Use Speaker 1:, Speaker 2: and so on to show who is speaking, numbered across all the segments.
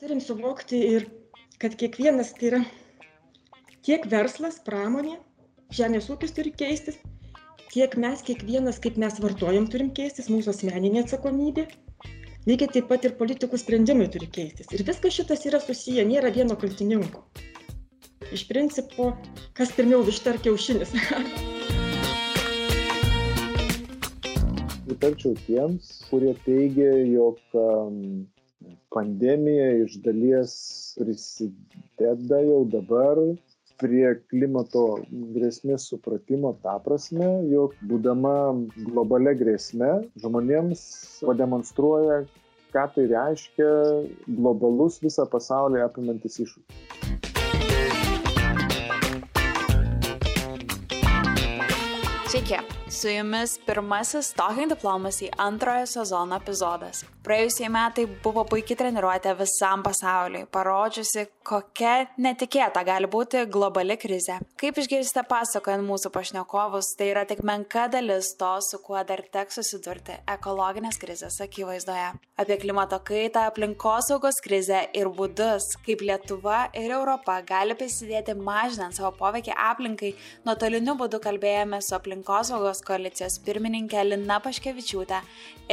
Speaker 1: Turim suvokti ir, kad kiekvienas tai yra tiek verslas, pramonė, žemės ūkis turi keistis, tiek mes kiekvienas, kaip mes vartojam, turim keistis, mūsų asmeninė atsakomybė. Lygiai taip pat ir politikų sprendimai turi keistis. Ir viskas šitas yra susiję, nėra vieno kaltininko iš principo, kas pirmiau višta ar kiaušinis.
Speaker 2: Pritarčiau tiems, kurie teigia, jog pandemija iš dalies prisideda jau dabar prie klimato grėsmės supratimo tą prasme, jog būdama globalia grėsme žmonėms pademonstruoja, ką tai reiškia globalus visą pasaulį apimantis iššūkis.
Speaker 3: Sveiki, su jumis pirmasis Talking Diplomacy antrojo sezono epizodas. Praėjusie metai buvo puikiai treniruotė visam pasauliui, parodžiusi, kokia netikėta gali būti globali krizė. Kaip išgirsite pasakojant mūsų pašnekovus, tai yra tik menka dalis to, su kuo dar teks susidurti ekologinės krizės akivaizdoje. Apie klimato kaitą, aplinkosaugos krizę ir būdus, kaip Lietuva ir Europa gali prisidėti mažinant savo poveikį aplinkai, nuotoliniu būdu kalbėjome su aplinkosaugos koalicijos pirmininkė Lina Paškevičiūtė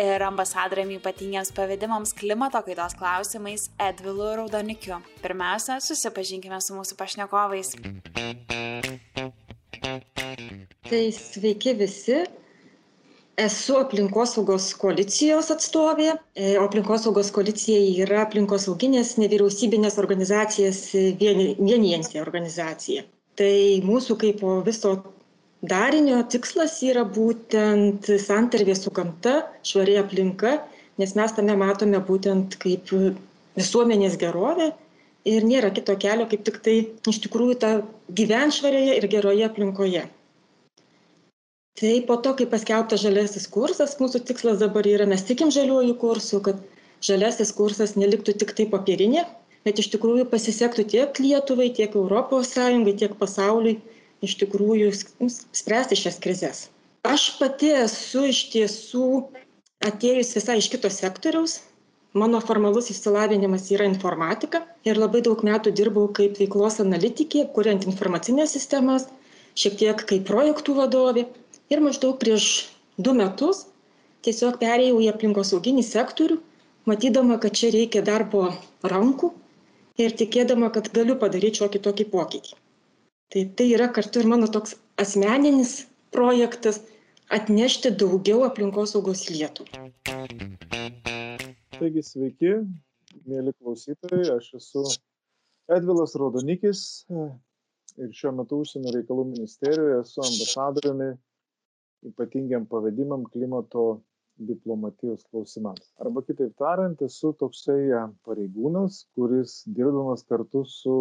Speaker 3: ir ambasadoriumi ypatingiems pavedimams klimato kaitos klausimais Edvilu Raudonikiu. Pirmiausia, susipažinkime su mūsų pašnekovais.
Speaker 1: Tai sveiki visi. Esu aplinkosaugos koalicijos atstovė. E, o aplinkosaugos koalicija yra aplinkosauginės nevyriausybinės organizacijas vienijanti organizacija. Tai mūsų kaip viso darinio tikslas yra būtent santarvė su gamta, švari aplinka, nes mes tame matome būtent kaip visuomenės gerovę ir nėra kito kelio, kaip tik tai iš tikrųjų tą gyvenšvarėje ir geroje aplinkoje. Tai po to, kai paskelbtas žaliasis kursas, mūsų tikslas dabar yra, mes tikim žaliuoju kursu, kad žaliasis kursas neliktų tik tai papirinė, bet iš tikrųjų pasisektų tiek Lietuvai, tiek ES, tiek pasauliui iš tikrųjų spręsti šias krizes. Aš pati esu iš tiesų atėjus visai iš kito sektoriaus. Mano formalus išsilavinimas yra informatika ir labai daug metų dirbau kaip veiklos analitikė, kuriant informacinės sistemas, šiek tiek kaip projektų vadovė. Ir maždaug prieš du metus tiesiog perėjau į aplinkosauginį sektorių, matydama, kad čia reikia darbo rankų ir tikėdama, kad galiu padaryti šiokį tokį pokytį tai tai yra kartu ir mano toks asmeninis projektas atnešti daugiau aplinkosaugos į Lietuvą.
Speaker 2: Taigi sveiki, mėly klausytojai, aš esu Edvilas Raudonikis ir šiuo metu užsienio reikalų ministerijoje esu ambasadoriumi ypatingiam pavedimam klimato diplomatijos klausimams. Arba kitaip tariant, esu toksai pareigūnas, kuris dirbdamas kartu su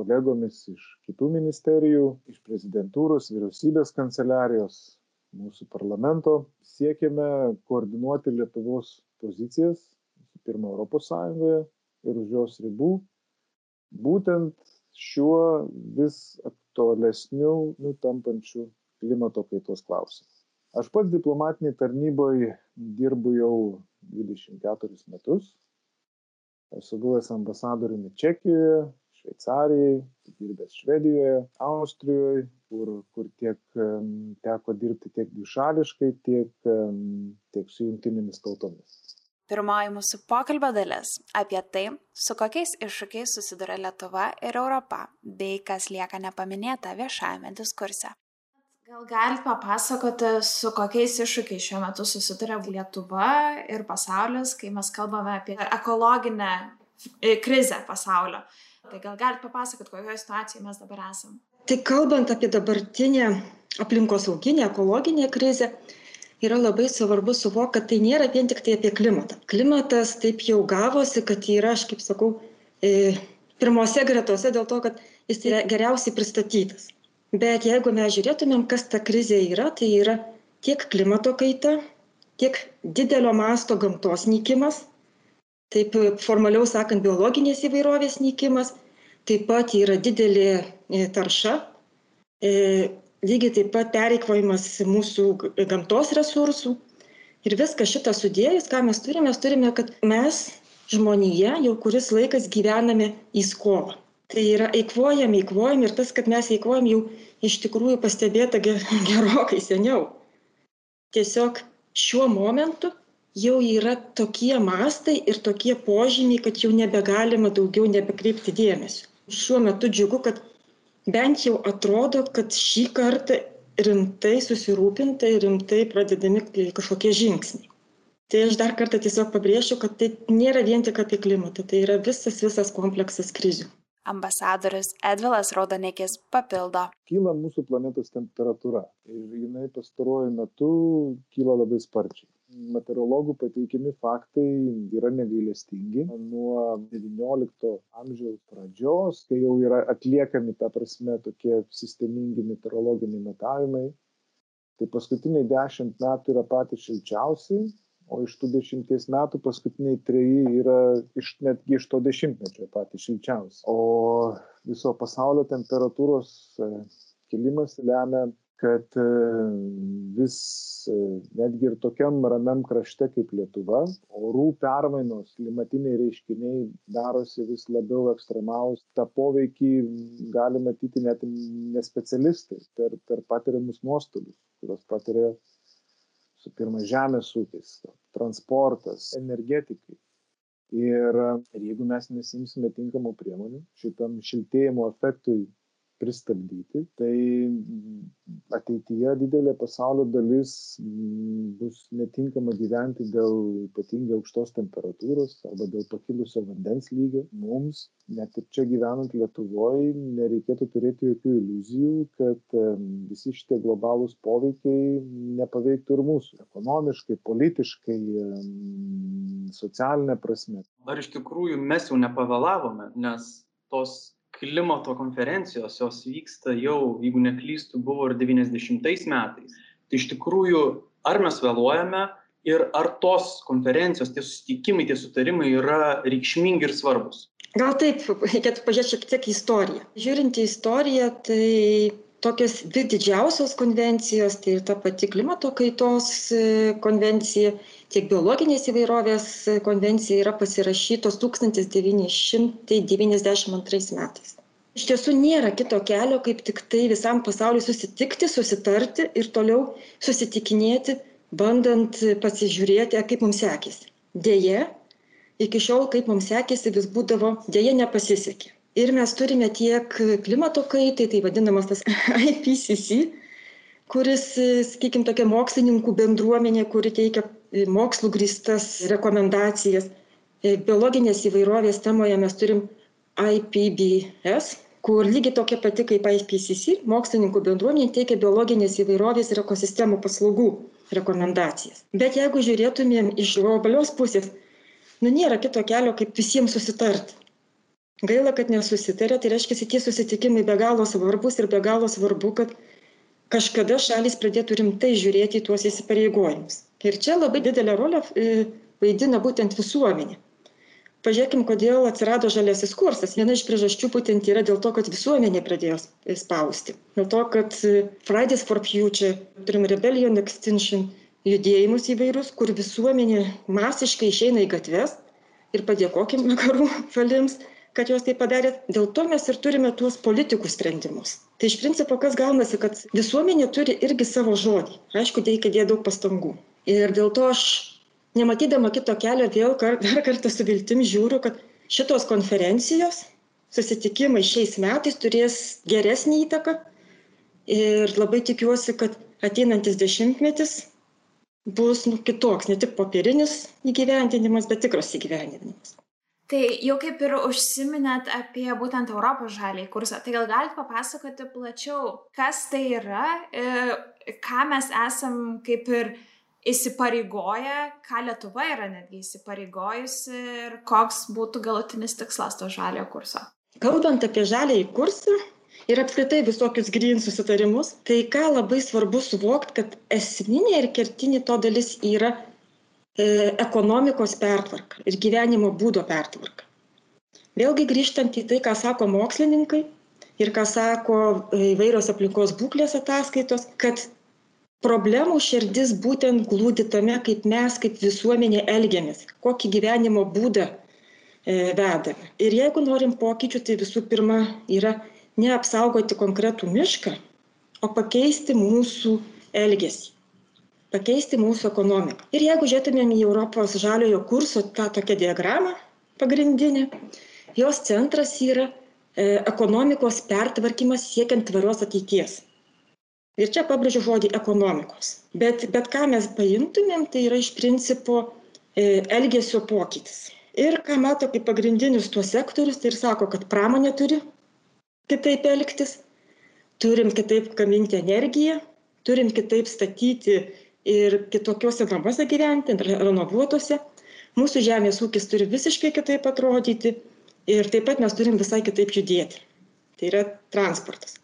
Speaker 2: kolegomis iš kitų ministerijų, iš prezidentūros, vyriausybės kanceliarijos, mūsų parlamento siekėme koordinuoti Lietuvos pozicijas, visų pirma, ES ir už jos ribų, būtent šiuo vis aktualesniu, nutampančiu klimato kaitos klausimu. Aš pats diplomatiniai tarnyboje dirbu jau 24 metus. Esu buvęs ambasadoriumi Čekijoje, Šveicarijai, dirbęs Švedijoje, Austrijoje, kur, kur tiek teko dirbti tiek dvišališkai, tiek, tiek su jungtinėmis tautomis.
Speaker 3: Pirmoji mūsų pokalbio dalis apie tai, su kokiais iššūkiais susiduria Lietuva ir Europa, bei kas lieka nepaminėta viešajame diskurse. Gal galite papasakoti, su kokiais iššūkiais šiuo metu susiduria Lietuva ir pasaulis, kai mes kalbame apie ekologinę krizę pasaulio. Tai gal galite papasakoti, kokioje situacijoje mes dabar esame?
Speaker 1: Tai kalbant apie dabartinę aplinkosauginę, ekologinę krizę, yra labai svarbu suvokti, kad tai nėra vien tik tai apie klimatą. Klimatas taip jau gavosi, kad yra, aš kaip sakau, e, pirmose gretose dėl to, kad jis yra geriausiai pristatytas. Bet jeigu mes žiūrėtumėm, kas ta krizė yra, tai yra tiek klimato kaita, tiek didelio masto gamtos nykimas, taip formaliau sakant biologinės įvairovės nykimas taip pat yra didelė e, tarša e, lygiai taip pat pereikvojimas mūsų gamtos resursų Ir viską šitą sudėjus, ką mes turime, mes turime, kad mes žmonėje jau kuris laikas gyvename į skolą. Tai yra eikvojam, eikvojam ir tas, kad mes eikvojam jau iš tikrųjų pastebėta gerokai seniau. Tiesiog šiuo momentu jau yra tokie mastai ir tokie požymiai, kad jau nebegalima daugiau nebekreipti dėmesio. Šiuo metu džiugu, kad bent jau atrodo, kad šį kartą rimtai susirūpinta ir rimtai pradedami kažkokie žingsniai. Tai aš dar kartą tiesiog pabrėšiu, kad tai nėra vien tik apie klimatą, tai yra visas, visas kompleksas krizių.
Speaker 3: Ambasadorius Edvilas Raudonikis papildo.
Speaker 2: Kyla mūsų planetos temperatūra ir jinai pastaruoju metu kyla labai sparčiai meteorologų pateikiami faktai yra negailestingi. Nuo XIX amžiaus pradžios, kai jau yra atliekami, ta prasme, tokie sistemingi meteorologiniai matavimai, tai paskutiniai dešimt metų yra patys šilčiausi, o iš tų dešimties metų paskutiniai treji yra iš, netgi iš to dešimtmečio patys šilčiausi. O viso pasaulio temperatūros e, kilimas lemia kad e, vis e, netgi ir tokiam ramiam krašte kaip Lietuva, orų permainos, klimatiniai reiškiniai darosi vis labiau ekstremalus. Ta poveikį gali matyti net nespecialistai per, per patiriamus nuostolius, kurios patiria su pirma žemės ūkis, transportas, energetikai. Ir, ir jeigu mes nesimsime tinkamų priemonių šitam šiltėjimo efektui pristabdyti tai ateityje didelė pasaulio dalis bus netinkama gyventi dėl ypatingai aukštos temperatūros arba dėl pakilusio vandens lygio. Mums net ir čia gyvenant lietuvoj nereikėtų turėti jokių iliuzijų kad visi šitie globalūs poveikiai nepaveiktų ir mūsų ekonomiškai politiškai socialine prasme.
Speaker 4: Ar iš tikrųjų mes jau nepavėlavome nes tos klimato konferencijos, jos vyksta jau, jeigu neklystu, buvo ir 90 metais. Tai iš tikrųjų, ar mes vėluojame ir ar tos konferencijos, tie susitikimai, tie sutarimai yra reikšmingi ir svarbus?
Speaker 1: Gal taip, reikėtų pažiūrėti šiek tiek istoriją. Žiūrint į istoriją, tai tokios dvi didžiausios konvencijos, tai ir ta pati klimato kaitos e, konvencija, tiek biologinės įvairovės konvencija yra pasirašytos 1992 metais. Iš tiesų nėra kito kelio, kaip tik tai visam pasauliu susitikti, susitarti ir toliau susitikinėti, bandant pasižiūrėti, kaip mums sekėsi. Deja, iki šiol, kaip mums sekėsi, vis būdavo, dėja nepasisekė ir mes turime tiek klimato kaitai, tai vadinamas tas IPCC, kuris, sakykime, tokia mokslininkų bendruomenė, kuri teikia mokslų grįstas rekomendacijas. Biologinės įvairovės temoje mes turim IPBS, kur lygiai tokia pati kaip IPCC, mokslininkų bendruomenė teikia biologinės įvairovės ir ekosistemų paslaugų rekomendacijas. Bet jeigu žiūrėtumėm iš globalios pusės, nu nėra kito kelio, kaip visiems susitarti gaila kad nesusitarė tai reiškiasi tie susitikimai be galo svarbūs ir be galo svarbu kad kažkada šalys pradėtų rimtai žiūrėti į tuos įsipareigojimus. Ir čia labai didelę rolę e, vaidina būtent visuomenė. Pažiūrėkim kodėl atsirado žaliasis kursas. Viena iš priežasčių būtent yra dėl to kad visuomenė pradėjo spausti. Dėl to kad e, fridays for future turim rebellion extinction judėjimus įvairius kur visuomenė masiškai išeina į gatves. Ir padėkokim vakarų šalims kad jos tai padarė. Dėl to mes ir turime tuos politikų sprendimus. Tai iš principo kas gaunasi kad visuomenė turi irgi savo žodį. Aišku reikia dėt daug pastangų. Ir dėl to aš nematydama kito kelio vėl kar dar kartą su viltim žiūriu kad šitos konferencijos susitikimai šiais metais turės geresnį įtaką. Ir labai tikiuosi kad ateinantis dešimtmetis bus nu, kitoks, ne tik popierinis įgyvendinimas, bet tikras įgyvendinimas.
Speaker 3: Tai jau kaip ir užsiminėt apie būtent Europos žaliai kursą, tai gal galite papasakoti plačiau, kas tai yra, ką mes esam kaip ir įsipareigoję, ką Lietuva yra netgi įsipareigojusi ir koks būtų galutinis tikslas to žalio kurso.
Speaker 1: Kalbant apie žaliai kursą ir apskritai visokius green susitarimus, tai ką labai svarbu suvokti, kad esminė ir kertinė to dalis yra ekonomikos pertvarka ir gyvenimo būdo pertvarka. Vėlgi grįžtant į tai, ką sako mokslininkai ir ką sako įvairios aplinkos būklės ataskaitos, kad problemų širdis būtent glūdi tame, kaip mes, kaip visuomenė elgiamės, kokį gyvenimo būdą e, vedame. Ir jeigu norim pokyčių, tai visų pirma yra neapsaugoti konkretų mišką, o pakeisti mūsų elgesį, pakeisti mūsų ekonomiką. Ir jeigu žiūrėtumėm į Europos žaliojo kurso tą tokią diagramą pagrindinę, jos centras yra e, ekonomikos pertvarkymas siekiant tvarios ateities. Ir čia pabrėžiu žodį ekonomikos. Bet bet ką mes paimtumėm tai yra iš principo e, elgesio pokytis. Ir ką mato kaip pagrindinius tuos sektorius tai ir sako kad pramonė turi kitaip elgtis turim kitaip gaminti energiją turim kitaip statyti ir kitokiuose namuose gyventi renovuotuose. Mūsų žemės ūkis turi visiškai kitaip atrodyti ir taip pat mes turim visai kitaip judėti. Tai yra transportas.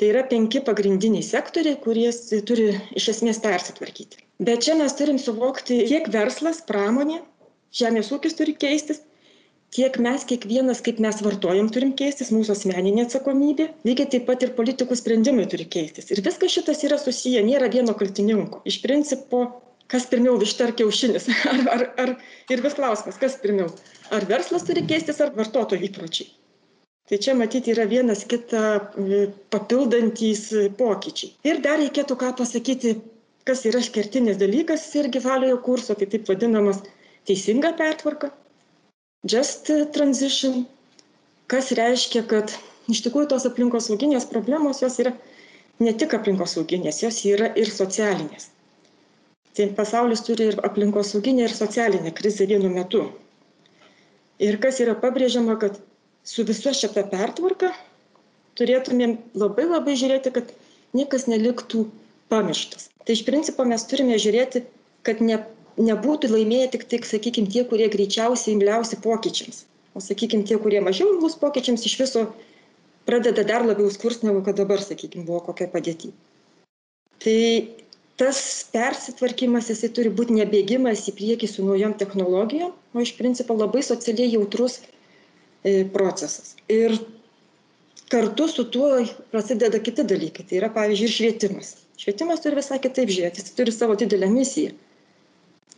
Speaker 1: Tai yra penki pagrindiniai sektoriai kurie turi iš esmės persitvarkyti. Bet čia mes turim suvokti tiek verslas pramonė žemės ūkis turi keistis tiek mes kiekvienas kaip mes vartojam turim keistis mūsų asmeninė atsakomybė. Lygiai taip pat ir politikų sprendimai turi keistis. Ir viskas šitas yra susiję nėra vieno kaltininko. Iš principo kas pirmiau višta ar kiaušinis? Ar ar ar ir vis klausimas kas pirmiau? Ar verslas turi keistis ar vartotojų įpročiai? Tai čia matyt yra vienas kitą e, papildantys pokyčiai. Ir dar reikėtų ką pasakyti kas yra kertinis dalykas irgi žaliojo kurso tai taip vadinamas teisinga pertvarka just transition kas reiškia kad iš tikrųjų tos aplinkosauginės problemos jos yra ne tik aplinkosauginės jos yra ir socialinės tai pasaulis turi ir aplinkosauginę ir socialinę krizę vienu metu ir kas yra pabrėžiama kad su visa šita pertvarka turėtumėm labai labai žiūrėti, kad niekas neliktų pamirštas. Tai iš principo mes turime žiūrėti, kad ne, nebūtų laimėję tik, tik, sakykime, tie, kurie greičiausiai imliausi pokyčiams. O, sakykime, tie, kurie mažiau imlus pokyčiams, iš viso pradeda dar labiau skurs, negu kad dabar, sakykime, buvo kokia padėti. Tai tas persitvarkymas, jisai turi būti nebėgimas į priekį su naujom technologijom, o iš principo labai socialiai jautrus E, procesas. Ir kartu su tuo prasideda kiti dalykai. Tai yra, pavyzdžiui, ir švietimas. Švietimas turi visai kitaip žiūrėti, jis turi savo didelę misiją.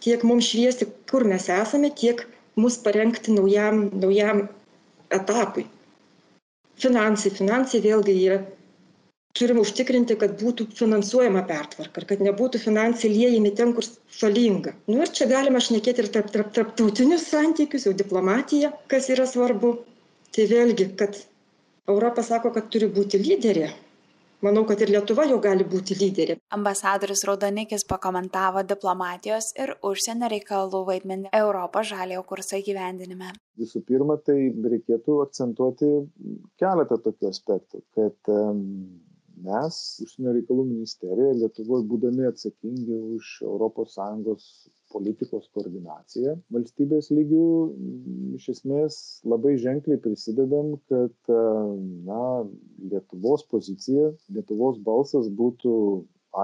Speaker 1: Tiek mums šviesti, kur mes esame, tiek mus parengti naujam, naujam etapui. Finansai. Finansai vėlgi yra turim užtikrinti kad būtų finansuojama pertvarka kad nebūtų finansai liejami ten kur žalinga nu ir čia galima šnekėt ir tarp tarp tarptautinius santykius jau diplomatiją kas yra svarbu tai vėlgi kad europa sako kad turi būti lyderė manau kad ir lietuva jau gali būti lyderė.
Speaker 3: Ambasadorius raudonikis pakomentavo diplomatijos ir užsienio reikalų vaidmenį europos žaliojo kurso įgyvendinime.
Speaker 2: Visų pirma tai reikėtų akcentuoti keletą tokių aspektų kad mes užsienio reikalų ministerija lietuvoj būdami atsakingi už europos sąjungos politikos koordinaciją valstybės lygiu iš esmės labai ženkliai prisidedam kad na lietuvos pozicija lietuvos balsas būtų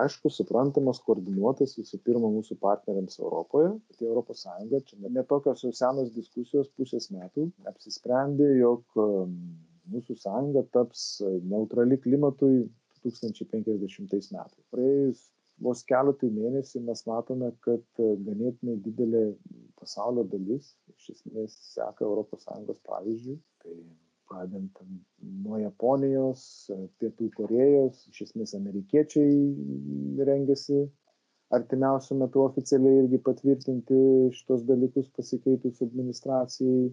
Speaker 2: aiškus suprantamas koordinuotas visų pirma mūsų partneriams europoje pati europos sąjunga čia ne tokios jau senos diskusijos pusės metų apsisprendė jog mūsų sąjunga taps neutrali klimatui 2050 metais. Praėjus vos keletui mėnesių mes matome, kad ganėtinai didelė pasaulio dalis iš esmės seka ES pavyzdžių. Tai pradedant nuo Japonijos, Pietų Korejos, iš esmės amerikiečiai rengiasi artimiausiu metu oficialiai irgi patvirtinti šitos dalykus pasikeitus administracijai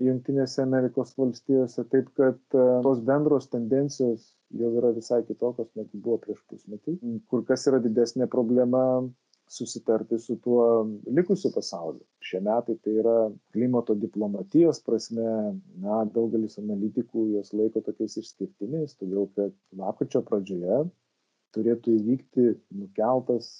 Speaker 2: Junktinėse Amerikos valstijose, taip kad e, tos bendros tendencijos jau yra visai kitokios, negu buvo prieš pusmetį. Kur kas yra didesnė problema susitarti su tuo likusiu pasauliu. Šie metai tai yra klimato diplomatijos prasme, na, daugelis analitikų juos laiko tokiais išskirtiniais, todėl kad lakučio pradžioje turėtų įvykti nukeltas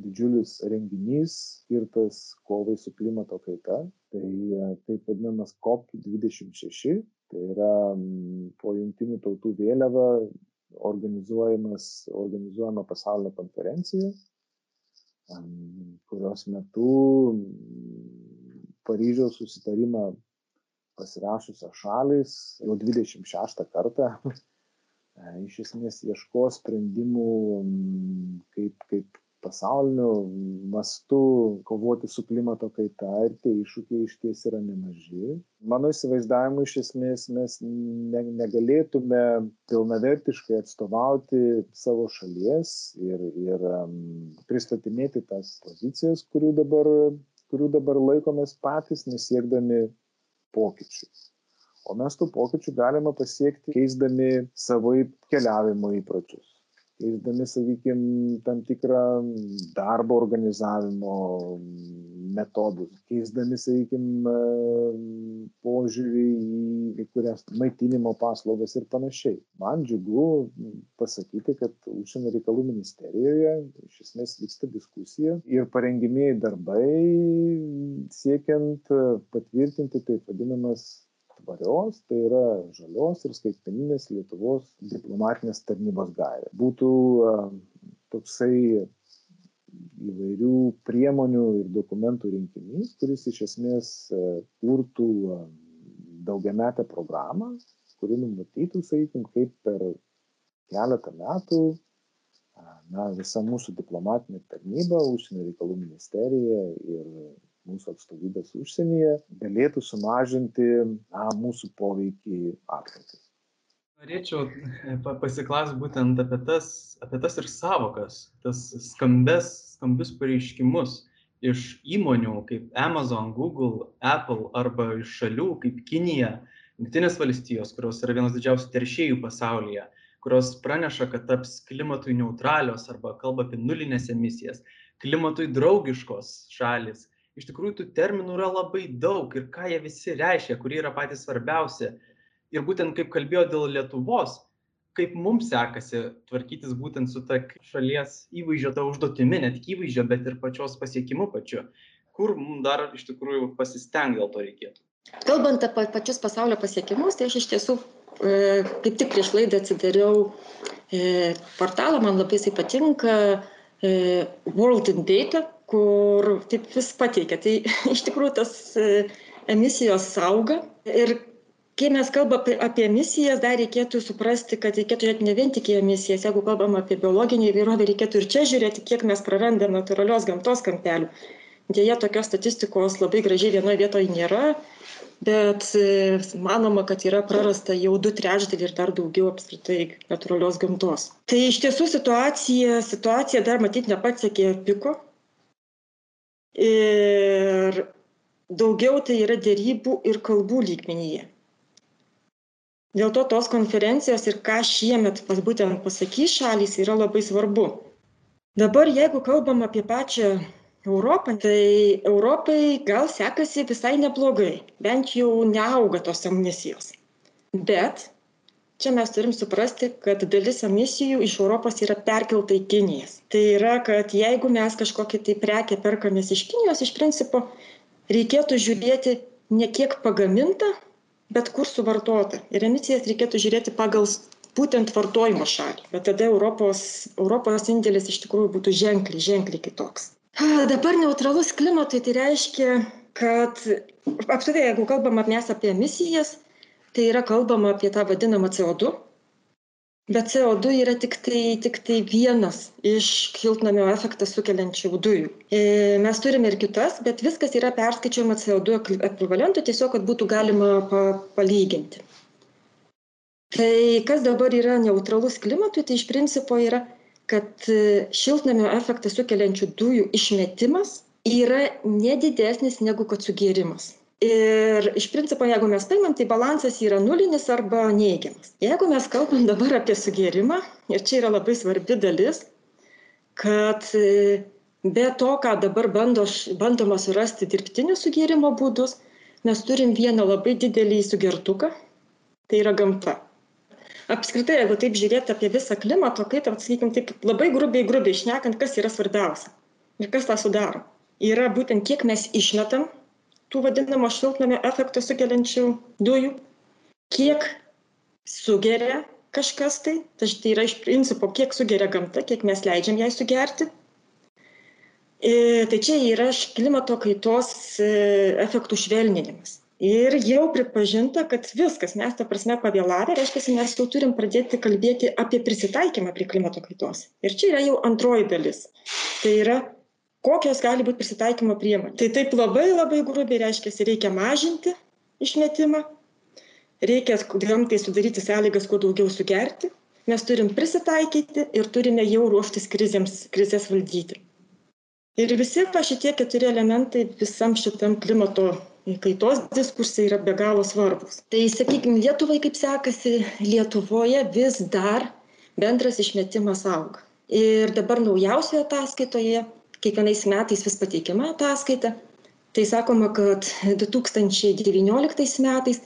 Speaker 2: didžiulis renginys skirtas kovai su klimato kaita. Tai e, taip vadinamas cop dvidešim šeši. Tai yra po jungtinių tautų vėliava organizuojamas organizuojama pasaulinė konferencija kurios metu Paryžiaus susitarimą pasirašusios šalis jau 26 kartą iš esmės ieškos sprendimų, kaip, kaip pasauliniu mastu kovoti su klimato kaita ir tie iššūkiai iš ties yra nemaži. Mano įsivaizdavimu iš esmės mes ne, negalėtume pilnavertiškai atstovauti savo šalies ir, ir pristatinėti tas pozicijas, kurių dabar, kurių dabar laikomės patys, nesiekdami pokyčių. O mes tų pokyčių galima pasiekti keisdami savo keliavimo įpročius keisdami, sakykime, tam tikrą darbo organizavimo metodus, keisdami, sakykime, požiūrį į kurias maitinimo paslaugas ir panašiai. Man džiugu pasakyti, kad užsienio reikalų ministerijoje iš esmės vyksta diskusija ir parengimieji darbai siekiant patvirtinti taip vadinamas tvarios, tai yra žalios ir skaitmeninės Lietuvos diplomatinės tarnybos gairė. Būtų toksai įvairių priemonių ir dokumentų rinkinys, kuris iš esmės kurtų daugiametę programą, kuri numatytų, sakykime, kaip per keletą metų na, visa mūsų diplomatinė tarnyba, užsienio reikalų ministerija ir mūsų atstovybės užsienyje galėtų sumažinti na, mūsų poveikį aplinkai.
Speaker 4: Norėčiau e, pasiklausti būtent apie tas, apie tas ir savokas, tas skambes, skambius pareiškimus iš įmonių kaip Amazon, Google, Apple arba iš šalių kaip Kinija, Junktinės valstijos, kurios yra vienas didžiausių teršėjų pasaulyje, kurios praneša, kad taps klimatui neutralios arba kalba apie nulinės emisijas, klimatui draugiškos šalis iš tikrųjų tų terminų yra labai daug ir ką jie visi reiškia, kurie yra patys svarbiausi. Ir būtent kaip kalbėjo dėl Lietuvos, kaip mums sekasi tvarkytis būtent su ta šalies įvaizdžio, ta užduotimi, ne tik įvaizdžio, bet ir pačios pasiekimu pačiu. Kur mums dar iš tikrųjų pasistengti dėl to reikėtų.
Speaker 1: Kalbant apie pačius pasaulio pasiekimus, tai aš iš tiesų e, kaip tik prieš laidą atsidariau e, portalą, man labai jisai patinka, e, World in Data, kur taip vis pateikia. Tai iš tikrųjų tas e, emisijos auga ir kai mes kalbame apie, apie emisijas, dar reikėtų suprasti, kad reikėtų žiūrėti ne vien tik į emisijas, jeigu kalbam apie biologinį įvairovę, reikėtų ir čia žiūrėti, kiek mes prarandam natūralios gamtos kampelių. Dėja, tokios statistikos labai gražiai vienoje vietoje nėra, bet e, manoma, kad yra prarasta jau du trečdaliai ir dar daugiau apskritai natūralios gamtos. Tai iš tiesų situacija, situacija dar matyt nepasiekė piko, Ir daugiau tai yra dėrybų ir kalbų lygmenyje. Dėl to tos konferencijos ir ką šiemet pas būtent pasakys šalys yra labai svarbu. Dabar jeigu kalbam apie pačią Europą, tai Europai gal sekasi visai neblogai, bent jau neauga tos emisijos. Bet čia mes turim suprasti kad dalis emisijų iš europos yra perkelta į kinijas tai yra kad jeigu mes kažkokią tai prekę perkamės iš kinijos iš principo reikėtų žiūrėti ne kiek pagaminta bet kur suvartota ir emisijas reikėtų žiūrėti pagal būtent vartojimo šalį. Bet tada europos europos indėlis iš tikrųjų būtų ženkliai ženkliai kitoks. Dabar neutralus klimatui tai reiškia kad apskritai jeigu kalbam mes apie emisijas tai yra kalbama apie tą vadinamą CO2, bet CO2 yra tik tai, tik tai vienas iš šiltnamio efektą sukeliančių dujų. E, mes turime ir kitas, bet viskas yra perskaičiuojama CO2 ekvivalentu, tiesiog, kad būtų galima pa, palyginti. Tai kas dabar yra neutralus klimatui, tai iš principo yra, kad e, šiltnamio efektą sukeliančių dujų išmetimas yra nedidesnis negu kad sugėrimas ir iš principo jeigu mes paimam tai balansas yra nulinis arba neigiamas. Jeigu mes kalbam dabar apie sugėrimą ir čia yra labai svarbi dalis kad e, be to ką dabar bando bandoma surasti dirbtinius sugėrimo būdus mes turim vieną labai didelį sugertuką tai yra gamta. Apskritai jeigu taip žiūrėt apie visą klimato kaitą sakykim taip labai grubiai grubiai šnekant kas yra svarbiausia ir kas tą sudaro. Yra būtent kiek mes išmetam tų vadinamo šiltnamio efektą sukeliančių dujų, kiek sugeria kažkas tai, tai yra iš principo, kiek sugeria gamta, kiek mes leidžiam jai sugerti. E, tai čia yra klimato kaitos e, efektų švelninimas. Ir jau pripažinta, kad viskas, mes ta prasme pavėlavę, reiškia, mes jau turim pradėti kalbėti apie prisitaikymą prie klimato kaitos. Ir čia yra jau antroji dalis. Tai yra, kokios gali būti prisitaikymo priemonės. Tai taip labai labai grubiai reiškia, reikia mažinti išmetimą, reikia gamtai sudaryti sąlygas, kuo daugiau sugerti, mes turim prisitaikyti ir turime jau ruoštis krizėms, krizės valdyti. Ir visi šitie keturi elementai visam šitam klimato kaitos diskursai yra be galo svarbus. Tai sakykime, Lietuvai kaip sekasi, Lietuvoje vis dar bendras išmetimas auga. Ir dabar naujausioje ataskaitoje, kiekvienais metais vis pateikiama ataskaita, tai sakoma, kad 2019 metais,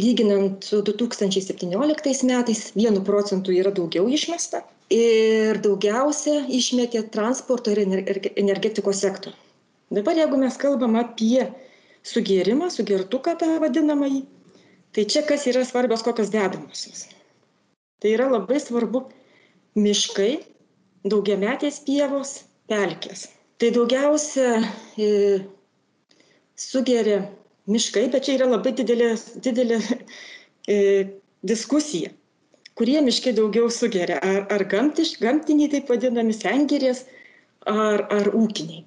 Speaker 1: lyginant su 2017 metais, 1 procentų yra daugiau išmesta ir daugiausia išmetė transporto ir energetikos sektorių. Dabar jeigu mes kalbam apie sugėrimą, sugertuką tą vadinamąjį. Tai čia kas yra svarbios kokios dedamosios. Tai yra labai svarbu miškai, daugiametės pievos, pelkės. Tai daugiausia e, sugeria miškai, bet čia yra labai didelė, didelė e, diskusija, kurie miškai daugiau sugeria. Ar, ar gamtiš, gamtiniai, taip vadinami, sengirės, ar, ar ūkiniai.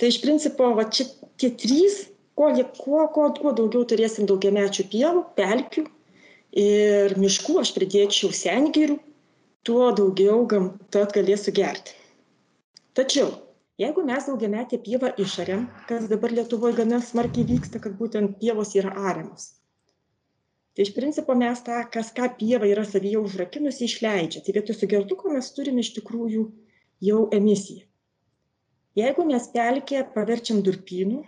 Speaker 1: Tai iš principo, va, čia tie trys kuo, kuo, kuo, kuo daugiau turėsim daugiamečių pievų, pelkių ir miškų, aš pridėčiau sengirių, tuo daugiau gamta galės sugerti. Tačiau, jeigu mes daugiametę pievą išarėm, kas dabar Lietuvoje gana smarkiai vyksta, kad būtent pievos yra ariamos. Tai iš principo mes tą, kas ką pieva yra savyje užrakinusi, išleidžia. Tai vietoj sugertuko mes turime iš tikrųjų jau emisiją. Jeigu mes pelkę paverčiam durpynų,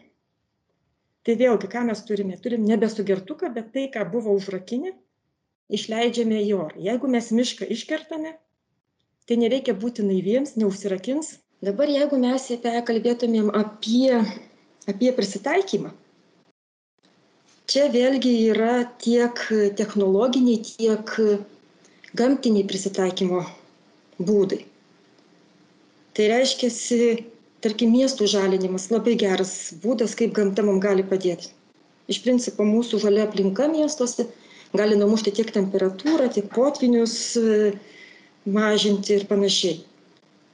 Speaker 1: tai vėlgi ką mes turime turim nebe sugertuką bet tai ką buvo užrakinę išleidžiame į orą jeigu mes mišką iškertame tai nereikia būti naiviems neužsirakins dabar jeigu mes kalbėtumėm apie apie prisitaikymą čia vėlgi yra tiek technologiniai tiek gamtiniai prisitaikymo būdai. Tai reiškiasi tarkim miestų žalinimas labai geras būdas kaip gamta mum gali padėti. Iš principo mūsų žalia aplinka miestuose gali numušti tiek temperatūrą tiek potvynius e, mažinti ir panašiai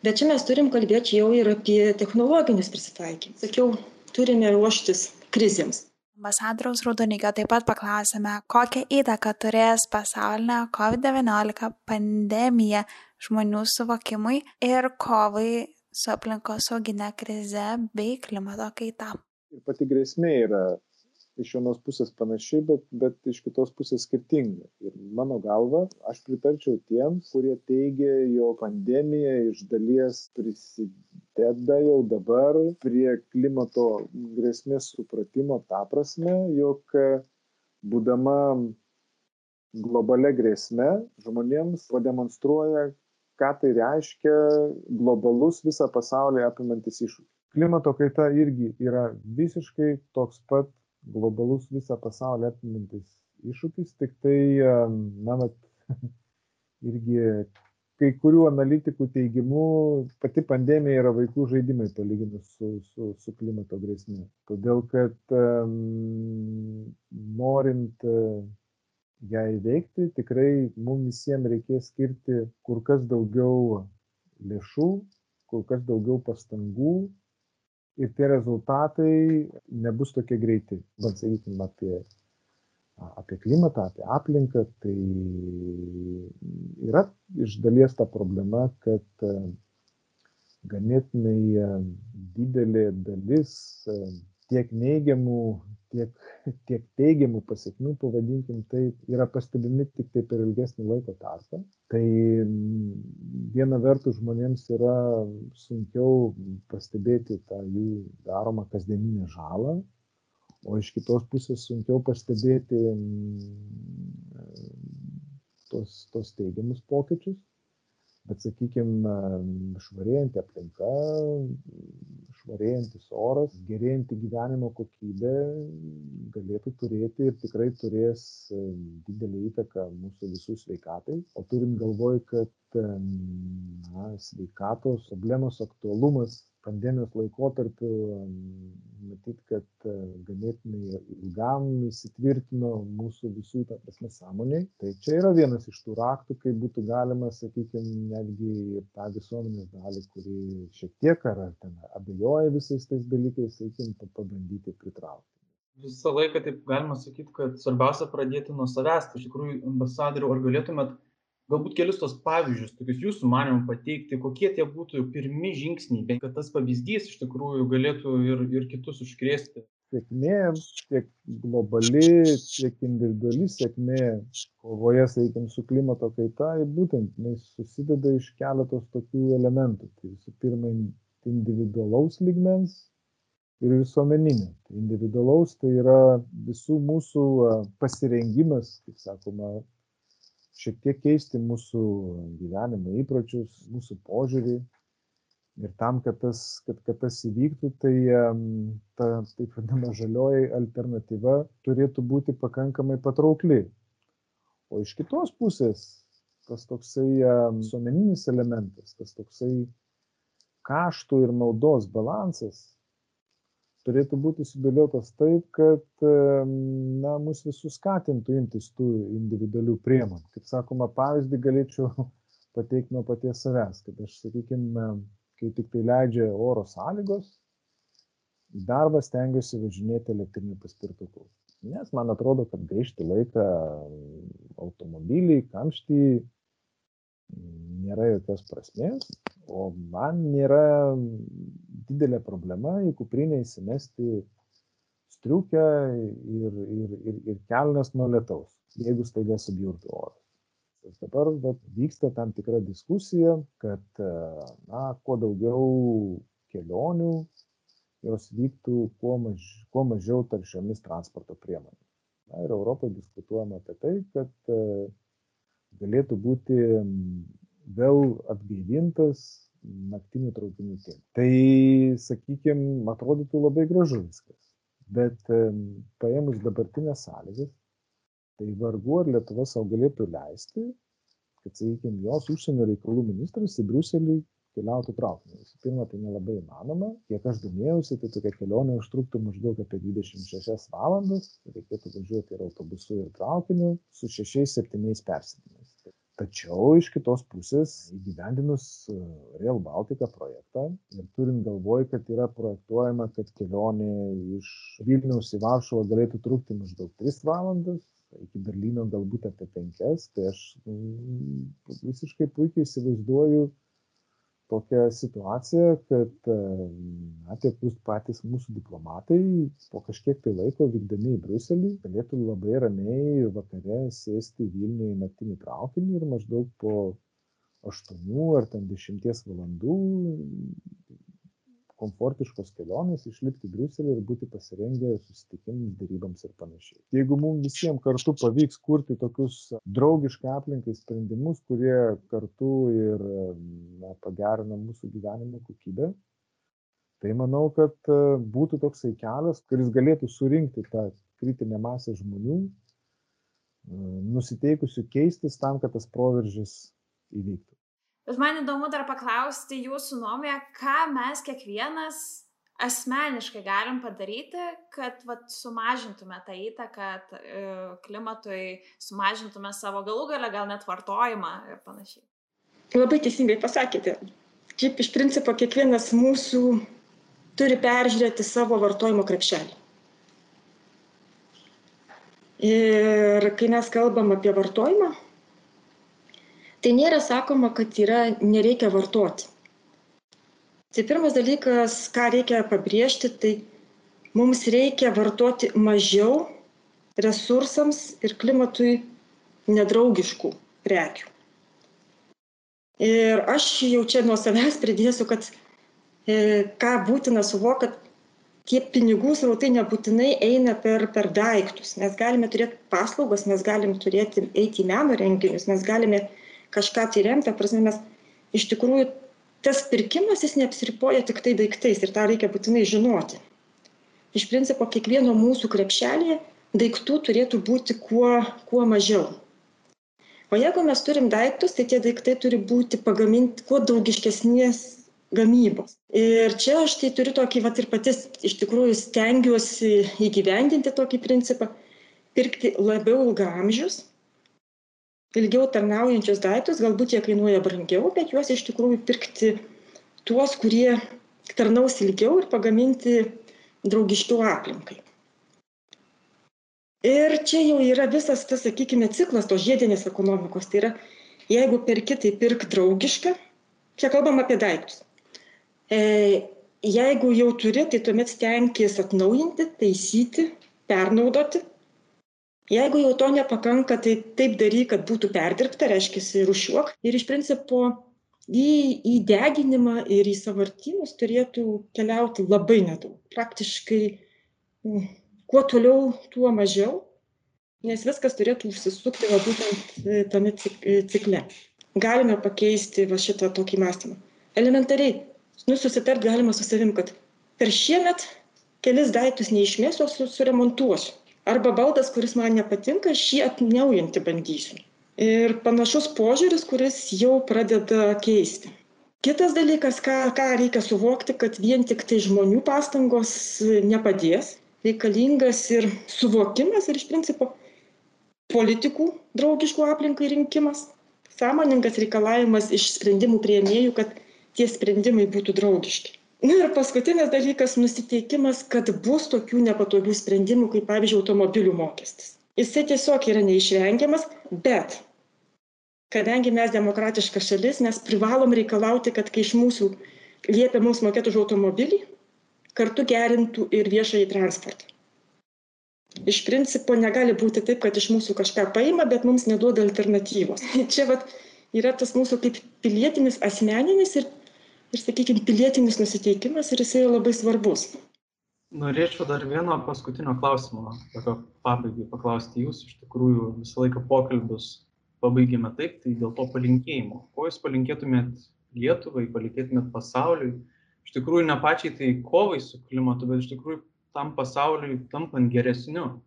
Speaker 1: bet čia mes turim kalbėt jau ir apie technologinius prisitaikymus sakiau turime ruoštis krizėms
Speaker 3: Ambasadoriaus Rudonygio taip pat paklausėme, kokią įtaką turės pasaulinė COVID-19 pandemija žmonių suvokimui ir kovai su aplinkosaugine krize bei klimato kaita.
Speaker 2: Ir pati grėsmė yra iš vienos pusės panaši, bet, bet iš kitos pusės skirtinga. Ir mano galva, aš pritarčiau tiems, kurie teigia, jo pandemija iš dalies prisideda jau dabar prie klimato grėsmės supratimo tą prasme, jog būdama globalia grėsme žmonėms pademonstruoja, ką tai reiškia globalus visą pasaulį apimantis iššūkis. Klimato kaita irgi yra visiškai toks pat globalus visą pasaulį apimantis iššūkis, tik tai, na, vat, irgi kai kurių analitikų teigimu pati pandemija yra vaikų žaidimai palyginus su, su, su klimato grėsme. Todėl, kad um, norint ją įveikti tikrai mum visiem reikės skirti kur kas daugiau lėšų, kur kas daugiau pastangų ir tie rezultatai nebus tokie greiti. Bent sakykime apie, apie klimatą, apie aplinką, tai yra iš dalies ta problema, kad ganėtinai didelė dalis tiek neigiamų, tiek, tiek teigiamų pasiekmių, pavadinkim tai, yra pastebimi tik tai per ilgesnį laiko tarpą. Tai viena vertus žmonėms yra sunkiau pastebėti tą jų daromą kasdieninę žalą, o iš kitos pusės sunkiau pastebėti tos, tos teigiamus pokyčius bet sakykim švarėjanti aplinka švarėjantis oras gerėjanti gyvenimo kokybė galėtų turėti ir tikrai turės didelę įtaką mūsų visų sveikatai. O turint galvoj kad na sveikatos problemos aktualumas pandemijos laikotarpiu matyt, kad e, ganėtinai ilgam įsitvirtino mūsų visų, ta prasme, sąmoniai. Tai čia yra vienas iš tų raktų, kaip būtų galima, sakykime, netgi ir tą visuomenės dalį, kuri šiek tiek ar ten abejoja visais tais dalykais, sakykime, pabandyti pritraukti.
Speaker 4: Visą laiką taip galima sakyti, kad svarbiausia pradėti nuo savęs. Tai iš tikrųjų, ambasadoriu, ar galėtumėt galbūt kelis tos pavyzdžius tokius jūsų manymu pateikti kokie tie būtų pirmi žingsniai kad tas pavyzdys iš tikrųjų galėtų ir ir kitus užkrėsti?
Speaker 2: Sėkmė tiek globali tiek individuali sėkmė kovoje sakykim su klimato kaita būtent jinai susideda iš keletos tokių elementų. Tai visų pirma individualaus lygmens ir visuomeninio. Tai individualaus tai yra visų mūsų pasirengimas kaip sakoma šiek tiek keisti mūsų gyvenimo įpročius, mūsų požiūrį. Ir tam, kad tas, kad, kad tas įvyktų, tai ta taip vadinama žalioji alternatyva turėtų būti pakankamai patraukli. O iš kitos pusės, tas toksai visuomeninis elementas, tas toksai kaštų ir naudos balansas turėtų būti sudėliotas taip, kad na, mus visus skatintų imtis tų individualių priemonių. Kaip sakoma, pavyzdį galėčiau pateikti nuo paties savęs, kad aš, sakykime, kai tik tai leidžia oro sąlygos, į darbą stengiuosi važinėti elektriniu paspirtuku. Nes man atrodo, kad gaišti laiką automobilį, kamštį nėra jokios prasmės, o man nėra didelė problema į kuprinę įsimesti striukę ir, ir, ir, ir kelnes nuo lietaus, jeigu staiga subjurtų oras. Ir dabar vat, vyksta tam tikra diskusija, kad na, kuo daugiau kelionių jos vyktų kuo, maž, kuo mažiau taršiomis transporto priemonėmis. Na, ir Europoje diskutuojama apie tai, kad galėtų būti vėl atgaivintas naktinių traukinių tinklas. Tai, sakykime, atrodytų labai gražu viskas. Bet paėmus dabartinės sąlygas, tai vargu ar Lietuva savo galėtų leisti, kad, sakykime, jos užsienio reikalų ministras į Bruselį keliautų traukiniu. Visų pirma, tai nelabai įmanoma. Kiek aš domėjausi, tai tokia kelionė užtruktų maždaug apie 26 valandas. Reikėtų važiuoti ir autobusu, ir traukiniu su 6-7 persėdimais tačiau iš kitos pusės įgyvendinus e, Rail Baltica projektą ir turint galvoj, kad yra projektuojama, kad kelionė iš Vilniaus į Varšuvą galėtų trukti maždaug 3 valandas, iki Berlyno galbūt apie 5, tai aš mm, visiškai puikiai įsivaizduoju, tokią situaciją, kad na, tiek patys mūsų diplomatai po kažkiek tai laiko vykdami į Bruselį galėtų labai ramiai vakare sėsti Vilniuje į naktinį traukinį ir maždaug po 8 ar ten 10 valandų komfortiškos kelionės, išlipti Briuselį ir būti pasirengę susitikimams, darybams ir panašiai. Jeigu mums visiems kartu pavyks kurti tokius draugišką aplinkai sprendimus, kurie kartu ir na, pagerina mūsų gyvenimo kokybę, tai manau, kad e, būtų toksai kelias, kuris galėtų surinkti tą kritinę masę žmonių, e, nusiteikusių keistis tam, kad tas proveržis įvyktų.
Speaker 3: Bet man įdomu dar paklausti jūsų nuomonę, ką mes kiekvienas asmeniškai galim padaryti, kad vat, sumažintume tą įtaką e, klimatui, sumažintume savo galų galę, gal net vartojimą ir panašiai.
Speaker 1: Labai teisingai pasakėte. Šiaip iš principo kiekvienas mūsų turi peržiūrėti savo vartojimo krepšelį. Ir kai mes kalbam apie vartojimą, tai nėra sakoma, kad yra nereikia vartoti. Tai pirmas dalykas, ką reikia pabrėžti, tai mums reikia vartoti mažiau resursams ir klimatui nedraugiškų prekių. Ir aš jau čia nuo savęs pridėsiu, kad e, ką būtina suvokti, kad tie pinigų srautai nebūtinai eina per, per daiktus. Mes galime turėti paslaugas, mes galime turėti eiti į meno renginius, mes galime kažką tai remt, ta prasme mes iš tikrųjų tas pirkimas jis neapsiriboja tik tai daiktais ir tą reikia būtinai žinoti. Iš principo kiekvieno mūsų krepšelėje daiktų turėtų būti kuo, kuo mažiau. O jeigu mes turim daiktus, tai tie daiktai turi būti pagaminti kuo draugiškesnės gamybos. Ir čia aš tai turiu tokį, va ir patys iš tikrųjų stengiuosi įgyvendinti tokį principą, pirkti labiau ilgamžius, ilgiau tarnaujančius daiktus, galbūt jie kainuoja brangiau, bet juos iš tikrųjų pirkti tuos, kurie tarnaus ilgiau ir pagaminti draugiškiau aplinkai. Ir čia jau yra visas tas, sakykime, ciklas tos žiedinės ekonomikos. Tai yra, jeigu perki, tai pirk draugišką. Čia kalbam apie daiktus. E, jeigu jau turi, tai tuomet stenkis atnaujinti, taisyti, pernaudoti. Jeigu jau to nepakanka, tai taip daryk, kad būtų perdirbta, reiškia, rušiuok. Ir iš principo į, į deginimą ir į savartynus turėtų keliauti labai nedaug. Praktiškai mm, kuo toliau, tuo mažiau, nes viskas turėtų užsisukti va būtent e, tame e, cikle. Galime pakeisti va šitą tokį mąstymą. Elementariai, nu, susitart galima su savim, kad per šiemet kelis daiktus neišmėsiu, o suremontuosiu. Arba baldas, kuris man nepatinka, šį atnaujinti bandysiu. Ir panašus požiūris, kuris jau pradeda keisti. Kitas dalykas, ką, ką reikia suvokti, kad vien tik tai žmonių pastangos nepadės reikalingas ir suvokimas ir iš principo politikų draugiškų aplinkai rinkimas, sąmoningas reikalavimas iš sprendimų prieimėjų, kad tie sprendimai būtų draugiški. Na ir paskutinis dalykas - nusiteikimas, kad bus tokių nepatogių sprendimų, kaip pavyzdžiui automobilių mokestis. Jisai tiesiog yra neišvengiamas, bet kadangi mes demokratiška šalis, mes privalom reikalauti, kad kai iš mūsų liepia mums mokėti už automobilį, kartu gerintų ir viešąjį transportą. Iš principo negali būti taip, kad iš mūsų kažką paima, bet mums neduoda alternatyvos. Čia vat, yra tas mūsų kaip pilietinis, asmeninis ir, ir sakykime, pilietinis nusiteikimas ir jis yra labai svarbus.
Speaker 4: Norėčiau dar vieno paskutinio klausimo, tokio pabaigai paklausti jūs. Iš tikrųjų, visą laiką pokalbius pabaigėme taip, tai dėl to palinkėjimo. Ko jūs palinkėtumėt Lietuvai, palinkėtumėt pasauliui, iš tikrųjų ne pačiai tai kovai su klimatu, bet iš tikrųjų tam pasauliui tampant geresniu.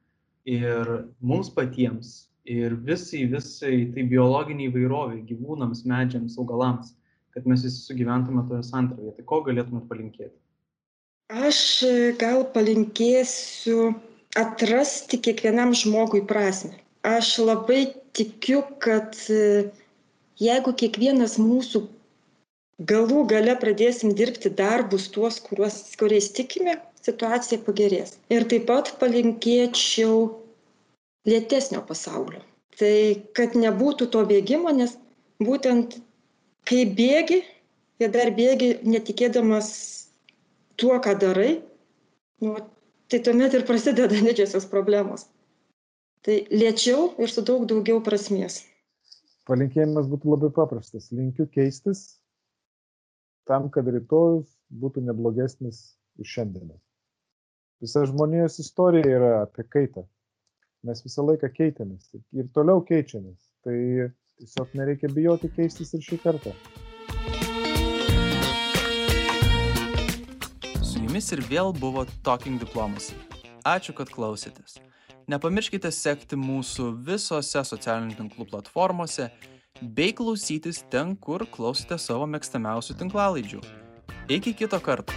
Speaker 4: Ir mums patiems, ir visai, visai tai biologiniai įvairoviai, gyvūnams, medžiams, augalams, kad mes visi sugyventume toje santrauje. Tai ko galėtumėt palinkėti?
Speaker 1: Aš gal palinkėsiu atrasti kiekvienam žmogui prasme. Aš labai tikiu, kad jeigu kiekvienas mūsų galų gale pradėsim dirbti darbus tuos, kuriuos, kuriais tikime, situacija pagerės. Ir taip pat palinkėčiau lėtesnio pasaulio. Tai kad nebūtų to bėgimo, nes būtent kai bėgi ir dar bėgi netikėdamas tuo, ką darai, nu, tai tuomet ir prasideda didžiosios problemos. Tai lėčiau ir su daug daugiau prasmės.
Speaker 2: Palinkėjimas būtų labai paprastas. Linkiu keistis, tam, kad rytojus būtų neblogesnis už šiandieną. Visa žmonijos istorija yra apie kaitą. Mes visą laiką keitėmės ir toliau keičiamės. Tai tiesiog nereikia bijoti keistis ir šį kartą.
Speaker 5: Su jumis ir vėl buvo Talking Diplomacy. Ačiū, kad klausėtės. Nepamirškite sekti mūsų visose socialinių tinklų platformose bei klausytis ten, kur klausote savo mėgstamiausių tinklalaidžių. Iki kito karto.